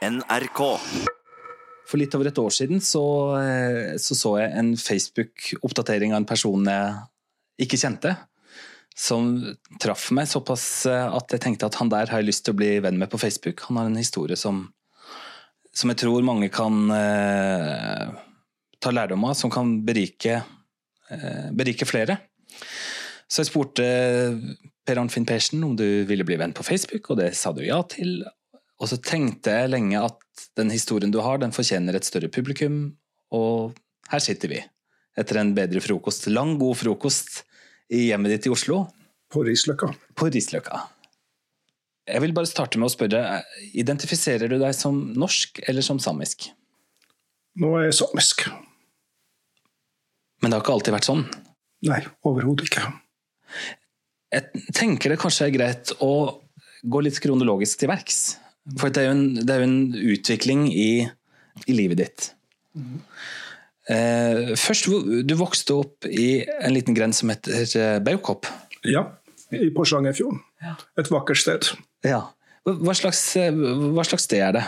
NRK. For litt over et år siden så eh, så, så jeg en Facebook-oppdatering av en person jeg ikke kjente. Som traff meg såpass eh, at jeg tenkte at han der har jeg lyst til å bli venn med på Facebook. Han har en historie som, som jeg tror mange kan eh, ta lærdom av, som kan berike, eh, berike flere. Så jeg spurte Per Arnfinn Persen om du ville bli venn på Facebook, og det sa du ja til. Og så tenkte jeg lenge at den historien du har, den fortjener et større publikum, og her sitter vi. Etter en bedre frokost. Lang, god frokost i hjemmet ditt i Oslo. På Risløkka. På Risløkka. Jeg vil bare starte med å spørre, identifiserer du deg som norsk eller som samisk? Nå er jeg samisk. Men det har ikke alltid vært sånn? Nei, overhodet ikke. Jeg tenker det kanskje er greit å gå litt kronologisk til verks. For det er jo en, det er jo en utvikling i, i, livet ditt. Eh, først, du vokste opp i en liten grend som heter Baukopp? Ja, i Porsangerfjorden. Ja. Et vakkert sted. Ja. Hva slags, eh, hva slags sted er det?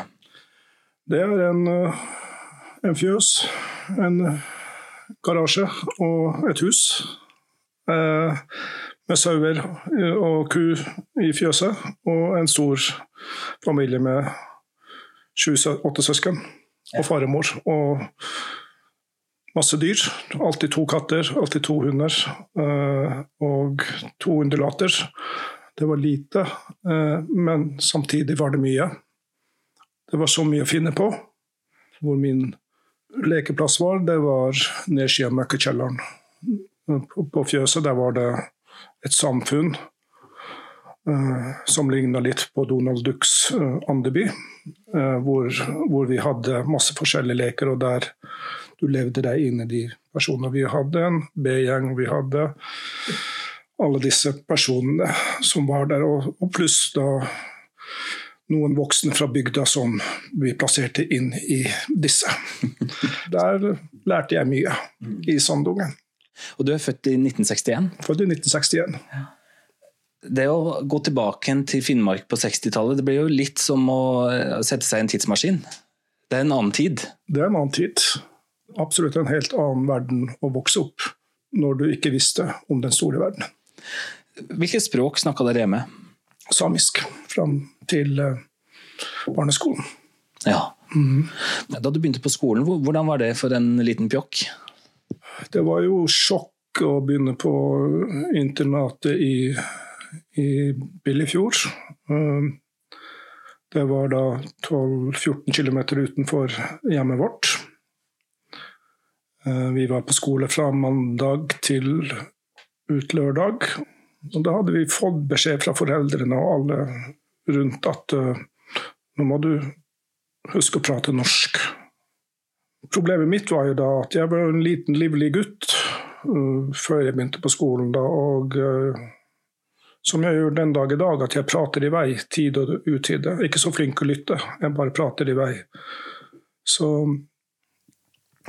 Det er en, eh, en fjøs, en garasje og et hus. Eh, med sauer og ku i fjøset, og en stor familie med sju-åtte søsken og far og mor. Og masse dyr. Alltid to katter, alltid to hunder og to undulater. Det var lite, men samtidig var det mye. Det var så mye å finne på. Hvor min lekeplass var, det var nedsida av møkkekjelleren. På fjøset der var det et samfunn uh, som ligna litt på Donald Ducks uh, Andeby. Uh, hvor, hvor, vi hadde masse forskjellige leker, og der du levde deg inn i de personene. Vi hadde en B-gjeng, vi hadde alle disse personene som var der, og, og pluss da noen voksne fra bygda som vi plasserte inn i disse. Der lærte jeg mye i Sandungen. Og du er født i 1961? Født i 1961. Ja. Det å gå tilbake til Finnmark på 60-tallet, det blir jo litt som å eh, sette seg i en tidsmaskin. Det er en annen tid? Det er en annen tid. Absolutt en helt annen verden å vokse opp når du ikke visste om den store verden. Hvilket språk snakka dere hjemme? Samisk. Fram til eh, barneskolen. Ja. Mm. Da du begynte på skolen, hvordan var det for en liten pjokk? Det var jo sjokk å begynne på internatet i, i Billefjord. Um, det var da 12-14 km utenfor hjemmet vårt. Uh, vi var på skole fra mandag til ut lørdag. Og da hadde vi fått beskjed fra foreldrene og alle rundt at uh, nå må du huske å prate norsk. Problemet mitt var jo da at jeg var en liten, livlig gutt uh, før jeg begynte på skolen. da, og uh, Som jeg gjør den dag i dag, at jeg prater i vei tid og utide. Ikke så flink å lytte, jeg bare prater i vei. Så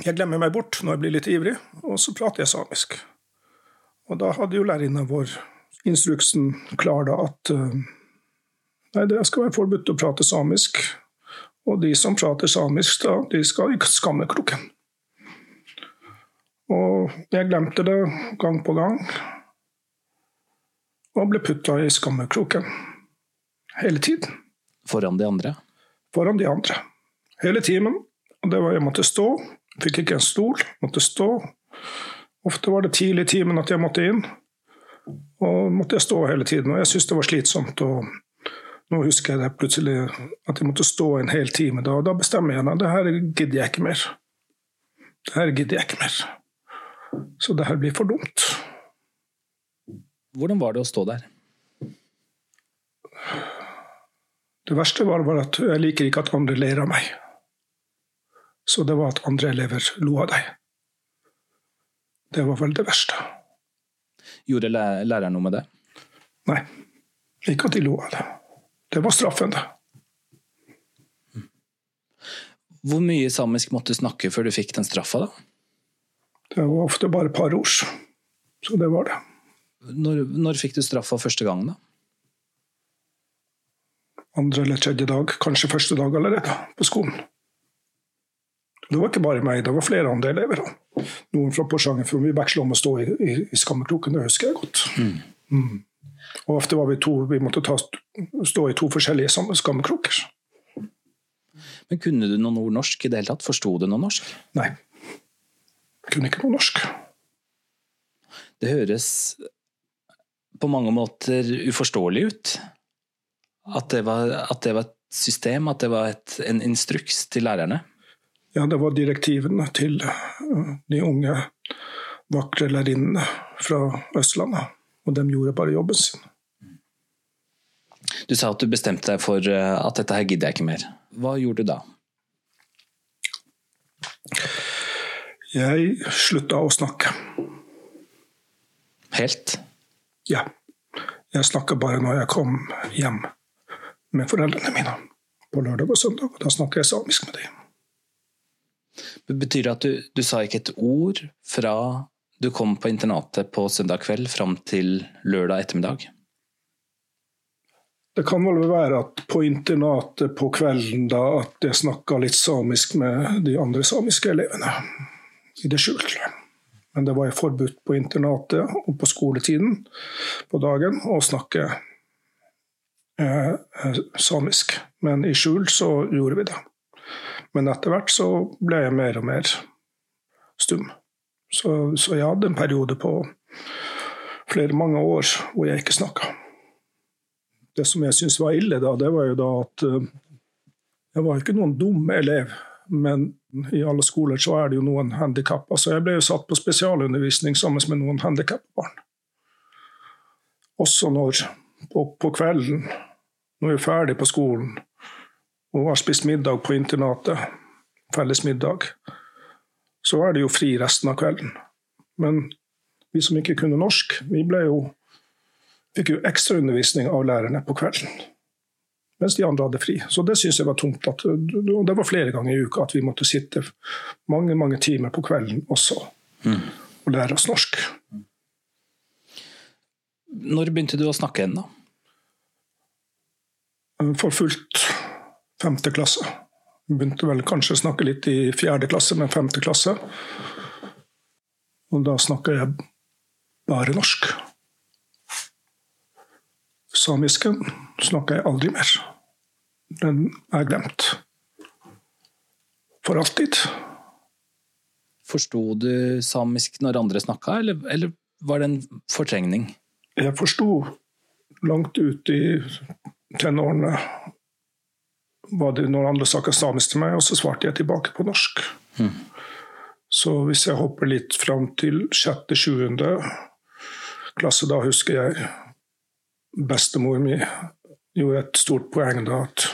jeg glemmer meg bort når jeg blir litt ivrig, og så prater jeg samisk. Og da hadde jo lærerinna vår instruksen klar da at uh, nei, det skal være forbudt å prate samisk. Og de som prater samisk, da, de skal i skammekroken. Og jeg glemte det gang på gang. Og ble putta i skammekroken. Hele tiden. Foran de andre? Foran de andre. Hele timen. Og det var jeg måtte stå. Fikk ikke en stol, måtte stå. Ofte var det tidlig i timen at jeg måtte inn. Og måtte jeg stå hele tiden. Og jeg syntes det var slitsomt. og nå husker jeg det plutselig at jeg måtte stå en hel time. Da, da bestemmer jeg at det her gidder jeg ikke mer. Det her gidder jeg ikke mer. Så det her blir for dumt. Hvordan var det å stå der? Det verste var, var at jeg liker ikke at andre ler av meg. Så det var at andre elever lo av deg. Det var vel det verste. Gjorde læreren noe med det? Nei, ikke at de lo av det. Det var straffen, det. Hvor mye samisk måtte du snakke før du fikk den straffa, da? Det var ofte bare et par ord. Så det var det. Når, når fikk du straffa første gang, da? andre eller tredje dag, kanskje første dag allerede, på skolen. Det var ikke bare meg, det var flere andre elever. Noen fra Porsanger, for vi veksla om å stå i, i, i skammekroken, det husker jeg godt. Mm. Mm. Og ofte var vi to, vi måtte ta, stå i to forskjellige skamkroker. Men kunne du noen ord norsk i det hele tatt? Forsto du noe norsk? Nei. Jeg kunne ikke noe norsk. Det høres på mange måter uforståelig ut. At det var, at det var et system, at det var et, en instruks til lærerne. Ja, det var direktivene til uh, de unge vakre lærerinnene fra Østlandet. Og de gjorde bare jobben sin. Du sa at du bestemte deg for uh, at dette her gidder jeg ikke mer. Hva gjorde du da? Jeg slutta å snakke. Helt? Ja. Jeg snakka bare når jeg kom hjem med foreldrene mine på lørdag og søndag. og Da snakka jeg samisk med dem. Betyr det at du, du sa ikke et ord fra du kom på internatet på søndag kveld fram til lørdag ettermiddag? Det kan vel være at på internatet på kvelden da at jeg snakka litt samisk med de andre samiske elevene. I det skjulte. Men det var forbudt på internatet og på skoletiden på dagen å snakke eh, eh, samisk. Men i skjul så gjorde vi det. Men etter hvert så ble jeg mer og mer stum. Så, så jeg hadde en periode på flere mange år hvor jeg ikke snakka. Det som jeg syntes var ille da, det var jo da at uh, jeg var ikke noen dum elev. Men i alle skoler så er det jo noen handikappa, så jeg ble jo satt på spesialundervisning sammen med noen handikapbarn. Også når på, på kvelden, når vi er ferdig på skolen og har spist middag på internatet, felles middag, så var det jo fri resten av kvelden. Men vi som ikke kunne norsk, vi jo fikk jo ekstraundervisning av lærerne på kvelden. Mens de andre hadde fri. Så det syns jeg var tungt. At, det var flere ganger i uka at vi måtte sitte mange mange timer på kvelden også mm. og lære oss norsk. Når begynte du å snakke igjen, da? For fullt femte klasse. Begynte vel kanskje å snakke litt i fjerde klasse, men femte klasse. Og da snakker jeg bare norsk. Samisken snakker jeg aldri mer. Den er glemt. For alltid. Forsto du samisk når andre snakka, eller, eller, var det en fortrengning? Jeg forsto langt ut i tenårene hva det noen andre snakka samisk til meg, og så svarte jeg tilbake på norsk. Mm. Så hvis jeg hopper litt fram til sjette-sjuende klasse, da husker jeg bestemor mi gjorde et stort poeng da at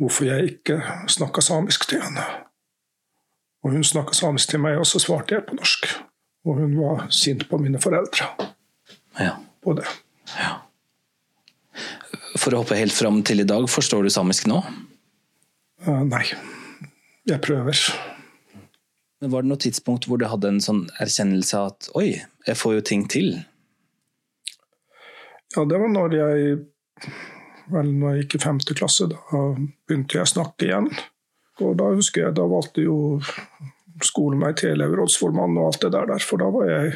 hvorfor jeg ikke snakka samisk til henne. Og hun snakka samisk til meg, og så svarte jeg på norsk. Og hun var sint på mine foreldre ja. på det. Ja. For å hoppe helt fram til i dag, forstår du samisk nå? Uh, nei. Jeg prøver. Men Var det noe tidspunkt hvor du hadde en sånn erkjennelse av at oi, jeg får jo ting til? Ja, det var når jeg vel når jeg gikk i femte klasse. Da begynte jeg å snakke igjen. Og da husker jeg, da valgte jo skolen meg til elevrådsformann og alt det der, for da var jeg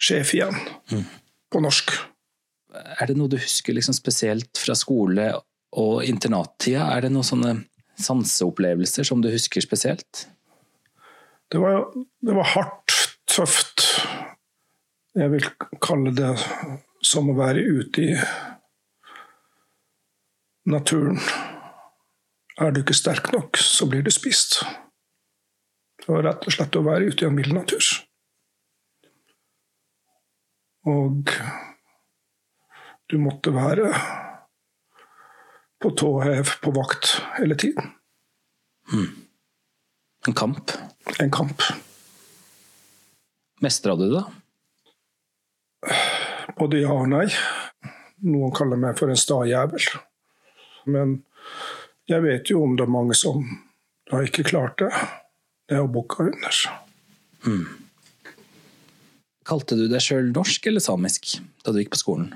sjef igjen. Mm. På norsk. Er det noe du husker liksom spesielt fra skole og internattida? Er det noen sånne sanseopplevelser som du husker spesielt? Det var, det var hardt, tøft. Jeg vil kalle det som å være ute i naturen. Er du ikke sterk nok, så blir du spist. Det var rett og slett å være ute i en mild natur. Og du måtte være på tå hev på vakt hele tiden. Mm. En kamp? En kamp. Mestra du det? Både ja og nei. Noen kaller meg for en sta jævel. Men jeg vet jo om det er mange som har ikke klart det. Det er å bukke under. Mm. Kalte du deg sjøl norsk eller samisk da du gikk på skolen?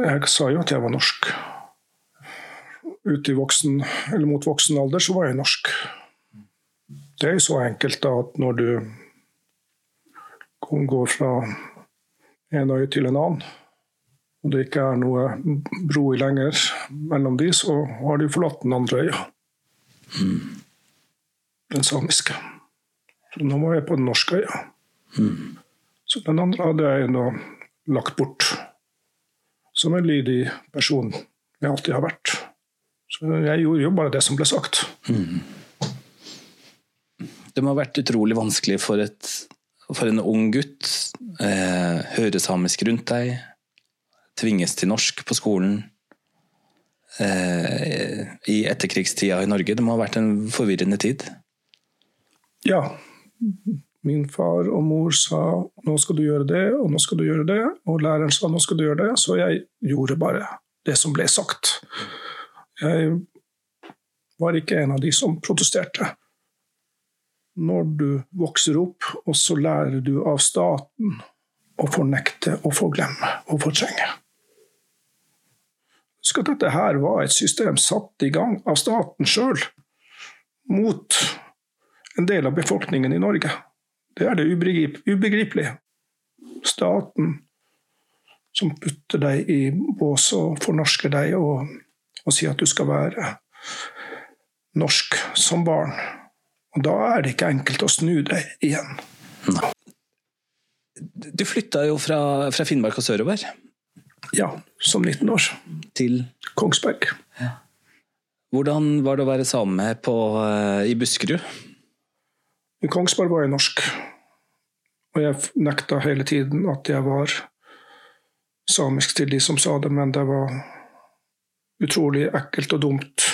Jeg sa jo at jeg var norsk. ut i voksen, eller mot voksen alder, så var jeg norsk. Det er jo så enkelt da at når du går fra en øy til en annen, og det ikke er noe bro lenger mellom de, så har de forlatt den andre øya. Mm. Den samiske. Så nå var jeg på den norske øya. Mm. Så den andre hadde jeg nå lagt bort. Som en lydig person jeg alltid har vært. Så jeg gjorde jo bare det som ble sagt. Mm. Det må ha vært utrolig vanskelig for, et, for en ung gutt. Eh, høre samisk rundt deg, tvinges til norsk på skolen. Eh, I etterkrigstida i Norge. Det må ha vært en forvirrende tid? Ja. Min far og mor sa nå skal du gjøre det, og nå skal du gjøre det. Og læreren sa nå skal du gjøre det. Så jeg gjorde bare det som ble sagt. Jeg var ikke en av de som protesterte. Når du vokser opp, og så lærer du av staten å fornekte og forglemme og fortrenge. Husk at dette her var et system satt i gang av staten sjøl mot en del av befolkningen i Norge. Det er det ubegripelige. Staten som putter deg i bås og fornorsker deg og, og sier at du skal være norsk som barn. Og da er det ikke enkelt å snu deg igjen. Nei. Du flytta jo fra, fra, Finnmark og sørover? Ja, som 19 år. Til? Kongsberg. Ja. Hvordan var det å være same på, uh, i Buskerud? I Kongsberg var jeg norsk. Og jeg nekta hele tiden at jeg var samisk til de som sa det, men det var utrolig ekkelt og dumt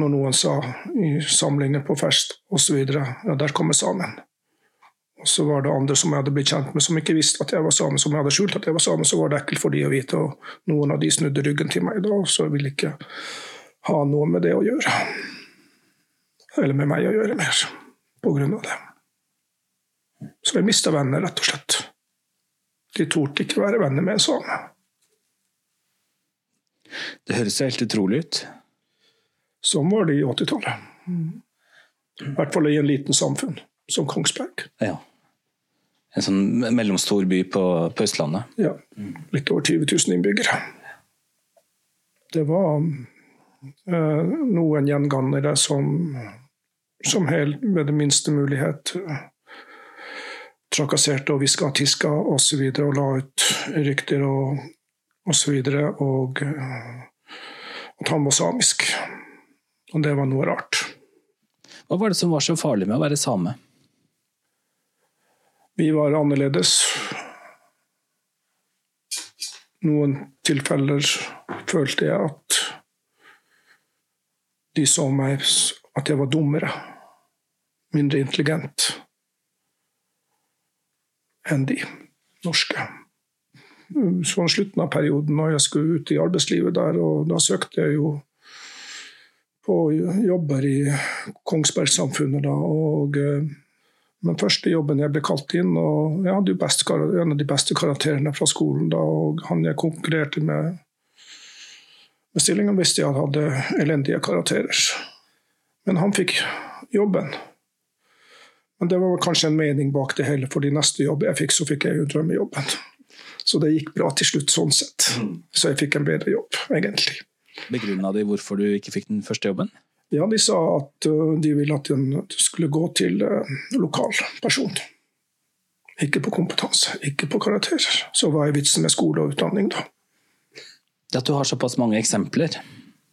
når noen sa i samlinger på fest osv. Ja, der kommer samen. Og så var det andre som jeg hadde blitt kjent med, som ikke visste at jeg var same. Som jeg hadde skjult at jeg var same, så var det ekkelt for de å vite. Og noen av de snudde ryggen til meg da, så jeg ville ikke ha noe med det å gjøre. Eller med meg å gjøre mer, på grunn av det. Så jeg mista venner, rett og slett. De torde ikke være venner med en same. Det høres helt utrolig ut. Sånn var det i 80-tallet. I hvert fall i en liten samfunn som Kongsberg. Ja. En sånn mellomstor by på, på Østlandet? Ja. Litt over 20 000 innbyggere. Det var uh, noen gjengangere som, som helt med det minste mulighet trakasserte og hviska og tiska osv. Og, så videre, og la ut rykter og osv. Og, og at han var samisk. Og det var noe rart. Hva var det som var så farlig med å være same? Vi var annerledes. Noen tilfeller følte jeg at de så meg at jeg var dummere, mindre intelligent enn de norske. Så slutten av perioden, når jeg skulle ut i arbeidslivet der, og da søkte jeg jo på jobber i Kongsberg-samfunnet. da, og eh, den første jobben jeg ble kalt inn, og jeg hadde jo en av de beste karakterene fra skolen. da, og Han jeg konkurrerte med, med stillingen, visste jeg hadde elendige karakterer. Men han fikk jobben. Men det var kanskje en mening bak det hele, for de neste jobb jeg fikk, så fikk jeg jo drømmejobben. Så det gikk bra til slutt sånn sett. Mm. Så jeg fikk en bedre jobb, egentlig. Begrunna de hvorfor du ikke fikk den første jobben? Ja, de sa at de ville at den skulle gå til lokal person. Ikke på kompetanse, ikke på karakterer. Så hva er vitsen med skole og utdanning, da? At du har såpass mange eksempler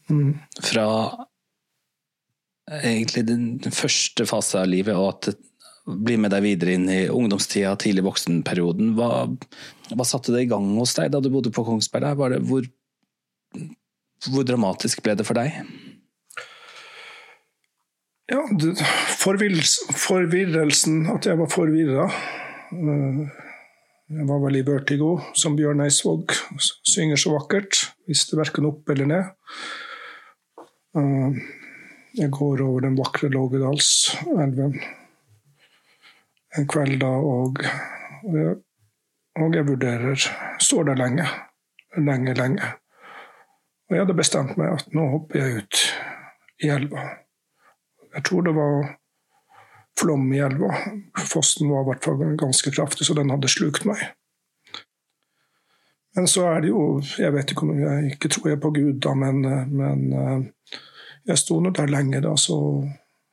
mm. fra egentlig den første fase av livet, og at bli med deg videre inn i ungdomstida, tidlig voksenperioden. Hva, hva, satte det i gang hos deg da du bodde på Kongsberg? Det, hvor, hvor, dramatisk ble det for deg? Ja, forvirrelsen, at jeg var forvirra. Eh, jeg var vel i vertigo, som Bjørn Eidsvåg synger så vakkert. Visste verken opp eller ned. Jeg går over den vakre Lågedalselven en kveld da, og, og jeg vurderer Står der lenge. Lenge, lenge. Og jeg hadde bestemt meg at nå hopper jeg ut i elva. Jeg tror det var flom i elva. Fossen var i hvert fall ganske kraftig, så den hadde slukt meg. Men så er det jo Jeg vet ikke om jeg ikke tror jeg på Gud, da, men, men eh, jeg sto nå der lenge, da, så,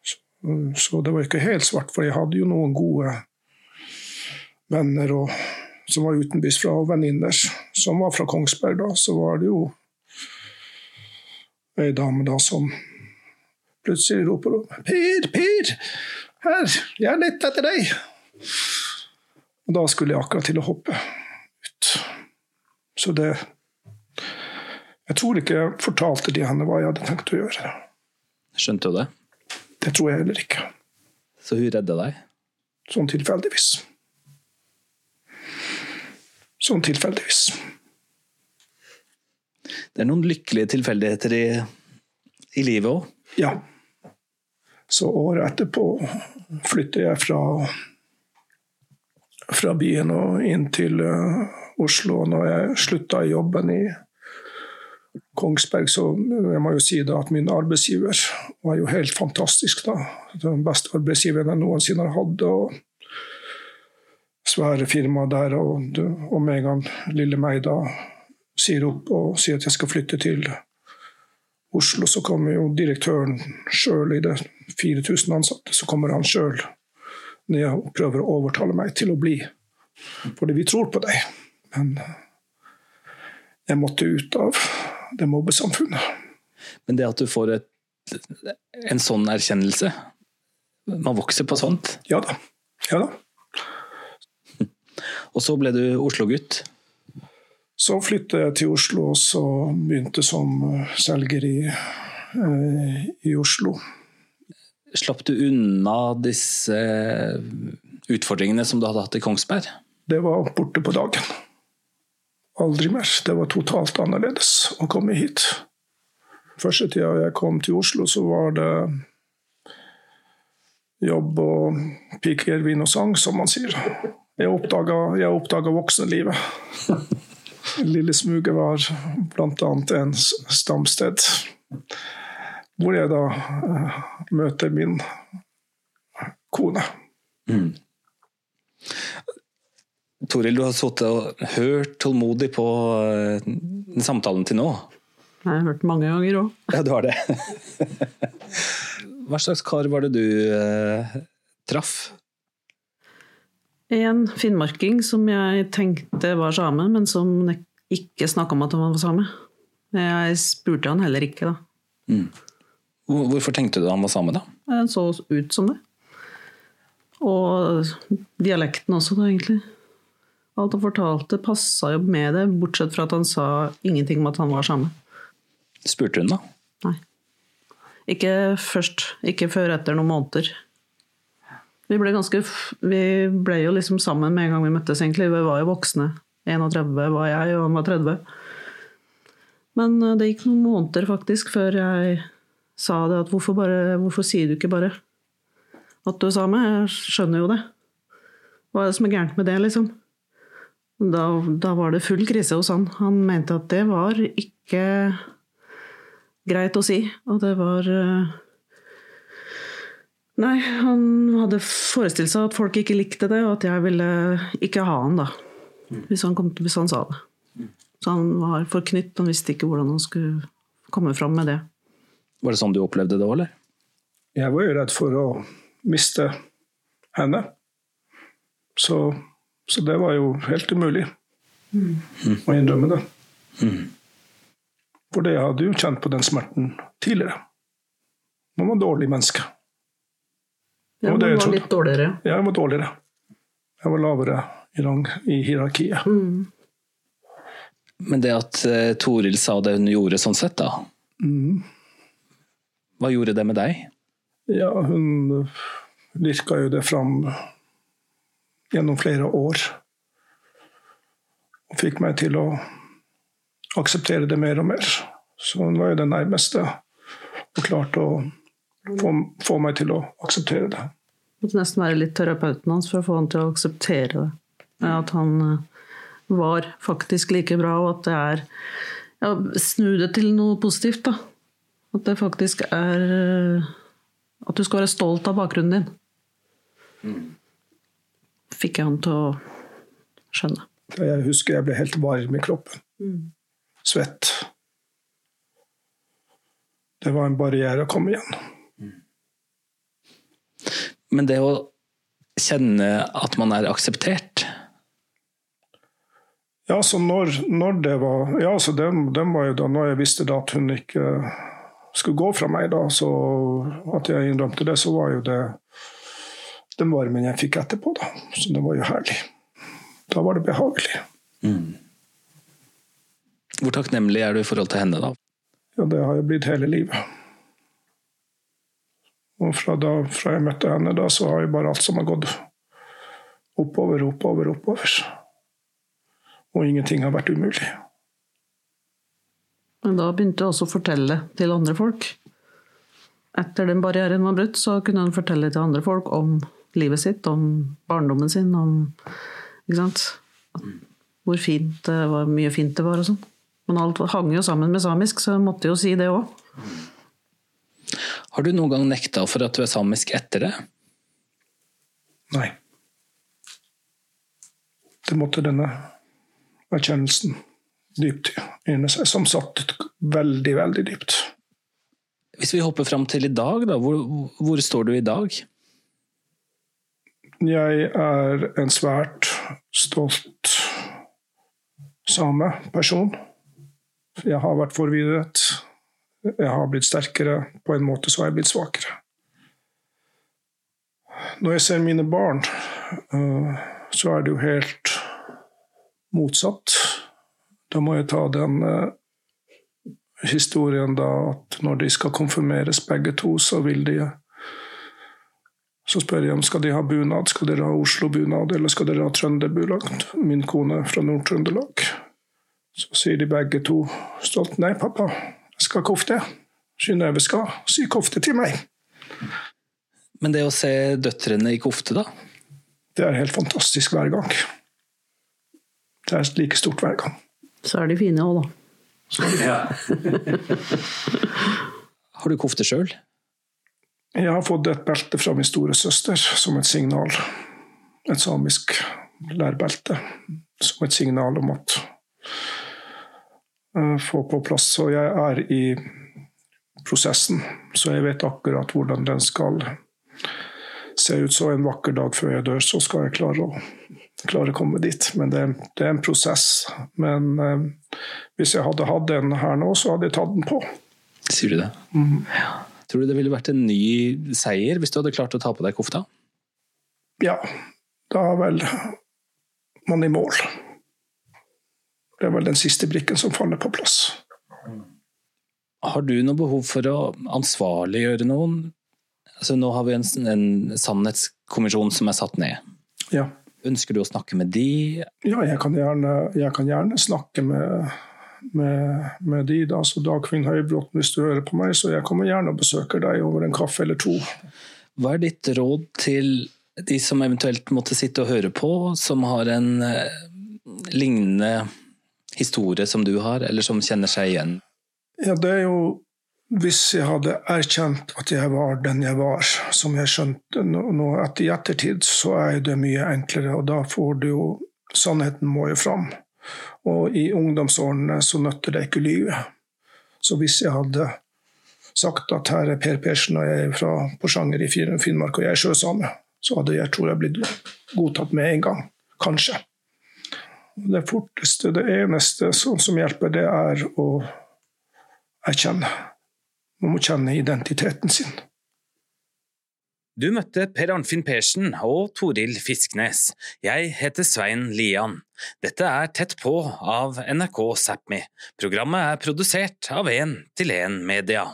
så, så, det var ikke helt svart. For jeg hadde jo noen gode venner og, som var utenbysfra, og venninner som var fra Kongsberg. da, Så var det jo ei dame da som plutselig roper opp 'Per, Per! Her! Jeg er litt etter deg!' Og da skulle jeg akkurat til å hoppe ut. Så det Jeg tror ikke jeg fortalte de henne hva jeg hadde tenkt å gjøre. Skjønte hun det? Det tror jeg heller ikke. Så hun redder deg? Sånn tilfeldigvis. Sånn tilfeldigvis. Det er noen lykkelige tilfeldigheter i, i livet òg. Ja. Så året etterpå flytter jeg fra, fra byen og inn til uh, Oslo. Når jeg slutta i jobben i Kongsberg, så jeg må jo si da at min arbeidsgiver var jo helt fantastisk. da. Den beste arbeidsgiveren jeg noensinne har hatt. og Svære firma der, og, og med en gang lille meg da sier opp og sier at jeg skal flytte til Oslo, så kommer jo direktøren sjøl i det 4000 ansatte. Så kommer han sjøl ned og prøver å overtale meg til å bli. Fordi vi tror på deg. Men jeg måtte ut av det mobbesamfunnet. Men det at du får et, en sånn erkjennelse Man vokser på sånt? Ja da. Ja da. Og så ble du Oslo-gutt? Så flyttet jeg til Oslo og så begynte som eh, selger i, eh, i Oslo. Slapp du unna disse utfordringene som du hadde hatt i Kongsberg? Det var borte på dagen. Aldri mer. Det var totalt annerledes å komme hit. Første tida jeg kom til Oslo, så var det jobb og piker, vin og sang, som man sier. Jeg oppdaga voksenlivet. Lille Smuget var bl.a. en stamsted hvor jeg da uh, møter min kone. Mm. Toril, du har sittet og hørt tålmodig på uh, samtalen til nå. Jeg har hørt mange ganger òg. Ja, du har det. Hva slags kar var det du eh, traff? En finnmarking som jeg tenkte var same, men som ikke snakka om at han var same. Jeg spurte han heller ikke, da. Mm. Hvorfor tenkte du han var same, da? Han så ut som det. Og dialekten også, da, egentlig. Alt han fortalte, passa jo med det, bortsett fra at han sa ingenting om at han var same. Spurte hun, da? Nei. Ikke først. Ikke før etter noen måneder. Vi ble, ganske, vi ble jo liksom sammen med en gang vi møttes, egentlig. Vi var jo voksne. 31 var jeg, og han var 30. Men eh, det gikk noen måneder faktisk før jeg sa det at hvorfor, bare, hvorfor sier du ikke bare at du er same? Jeg skjønner jo det. Hva er det som er gærent med det, liksom? Da, da var det full krise hos han. Han mente at det var ikke greit å si, og det var uh, Nei, han hadde forestilt seg at folk ikke likte det, og at jeg ville ikke ha han, da. Hvis han, kom, hvis han sa det. Så han var forknytt, han visste ikke hvordan han skulle komme fram med det. Var det sånn du opplevde det òg, eller? Jeg var jo redd for å miste henne. Så, så det var jo helt umulig mm. å innrømme det. Mm. For det jeg hadde jo kjent på den smerten tidligere. Man var dårlig menneske. Ja, man var litt dårligere? Ja, jeg var dårligere. Jeg var lavere i, rang, i hierarkiet. Mm. Men det at uh, Toril sa det hun gjorde sånn sett, da mm. Hva gjorde det med deg? Ja, hun lirka jo det fram gjennom flere år. Og fikk meg til å akseptere det mer og mer. Så hun var jo den nærmeste og klarte å få, få, meg til å akseptere det. Måtte nesten være litt terapeuten hans for å få han til å akseptere det. At han eh, var faktisk like bra, og at det er ja, snu det til noe positivt, da. At det faktisk er eh, At du skal være stolt av bakgrunnen din. Fikk jeg han til å skjønne. Jeg husker jeg ble helt varm i kroppen. Svett. Det var en barriere å komme igjen. Men det å kjenne at man er akseptert Ja, så når, når det var Ja, så den, den var jo da når jeg visste da at hun ikke skulle gå fra meg, da, så at jeg innrømte det, så var jo det den varmen jeg fikk etterpå, da. Så det var jo herlig. Da var det behagelig. Hvor takknemlig er du i forhold til henne, da? Ja, det har jeg blitt hele livet. Og fra, da, fra jeg møtte henne, da, så har jo bare alt som har gått oppover, oppover, oppover. Og ingenting har vært umulig. Men da begynte jeg også å fortelle til andre folk. Etter den barrieren var brutt, så kunne han fortelle til andre folk om livet sitt, om barndommen sin, om ikke sant? hvor fint det var, mye fint det var og sånn. Men alt hang jo sammen med samisk, så jeg måtte jo si det òg. Har du noen gang nekta for at du er samisk etter det? Nei. Det måtte denne erkjennelsen dypt inne seg, som satt veldig, veldig dypt. Hvis vi hopper fram til i dag, da, hvor, hvor står du i dag? Jeg er en svært stolt sameperson. Jeg har vært forvirret. Jeg har blitt sterkere. På en måte så har jeg blitt svakere. Når jeg ser mine barn, øh, så er det jo helt motsatt. Da må jeg ta den øh, historien da at når de skal konfirmeres begge to, så vil de så spør jeg om skal de ha bunad. Skal dere ha Oslo-bunad, eller skal dere ha trønderbunad? Min kone er fra Nord-Trøndelag. Så sier de begge to stolt nei, pappa, jeg skal ha kofte. Synnøve skal sy kofte til meg. Men det å se døtrene i kofte, da? Det er helt fantastisk hver gang. Det er like stort hver gang. Så er de fine òg, da. Ja. Har du kofte sjøl? Jeg har fått et belte fra min store søster som et signal. Et samisk lærbelte. Som et signal om at uh, Få på plass. Så jeg er i prosessen, så jeg vet akkurat hvordan den skal se ut. Så en vakker dag før jeg dør, så skal jeg klare å, klare å komme dit. Men det, det, er en prosess. Men uh, hvis jeg hadde hatt den her nå, så hadde jeg tatt den på. Sier du det? Ja. Tror du det ville vært en ny seier hvis du hadde klart å ta på deg kofta? Ja, da er vel man i mål. Det er vel den siste brikken som faller på plass. Har du noe behov for å ansvarliggjøre noen? Altså, nå har vi en, en sannhetskommisjon som er satt ned. Ja. Ønsker du å snakke med de? Ja, jeg kan gjerne, jeg kan gjerne snakke med med, med de. da, så Dagfinn Høybråten, hvis du hører på meg, så jeg kommer gjerne og besøker deg over en kaffe eller to. Hva er ditt råd til de som eventuelt måtte sitte og høre på, som har en eh, lignende historie som du har, eller som kjenner seg igjen? Ja, det er jo hvis jeg hadde erkjent at jeg var den jeg var, som jeg skjønte nå etter i ettertid, så er det mye enklere, og da får du jo Sannheten må jo fram. Og i ungdomsårene så nøtter det ikke livet. Så hvis jeg hadde sagt at her er Per Persen og jeg er fra Porsanger i Finnmark og jeg er sjøsame, så hadde jeg tror jeg blitt godtatt med en gang. Kanskje. Det forteste, det eneste som hjelper, det er å erkjenne. Man må kjenne identiteten sin. Du møtte Per Arnfinn Persen og Toril Fisknes. Jeg heter Svein Lian. Dette er Tett på av NRK Sápmi. Programmet er produsert av 1 til 1 Media.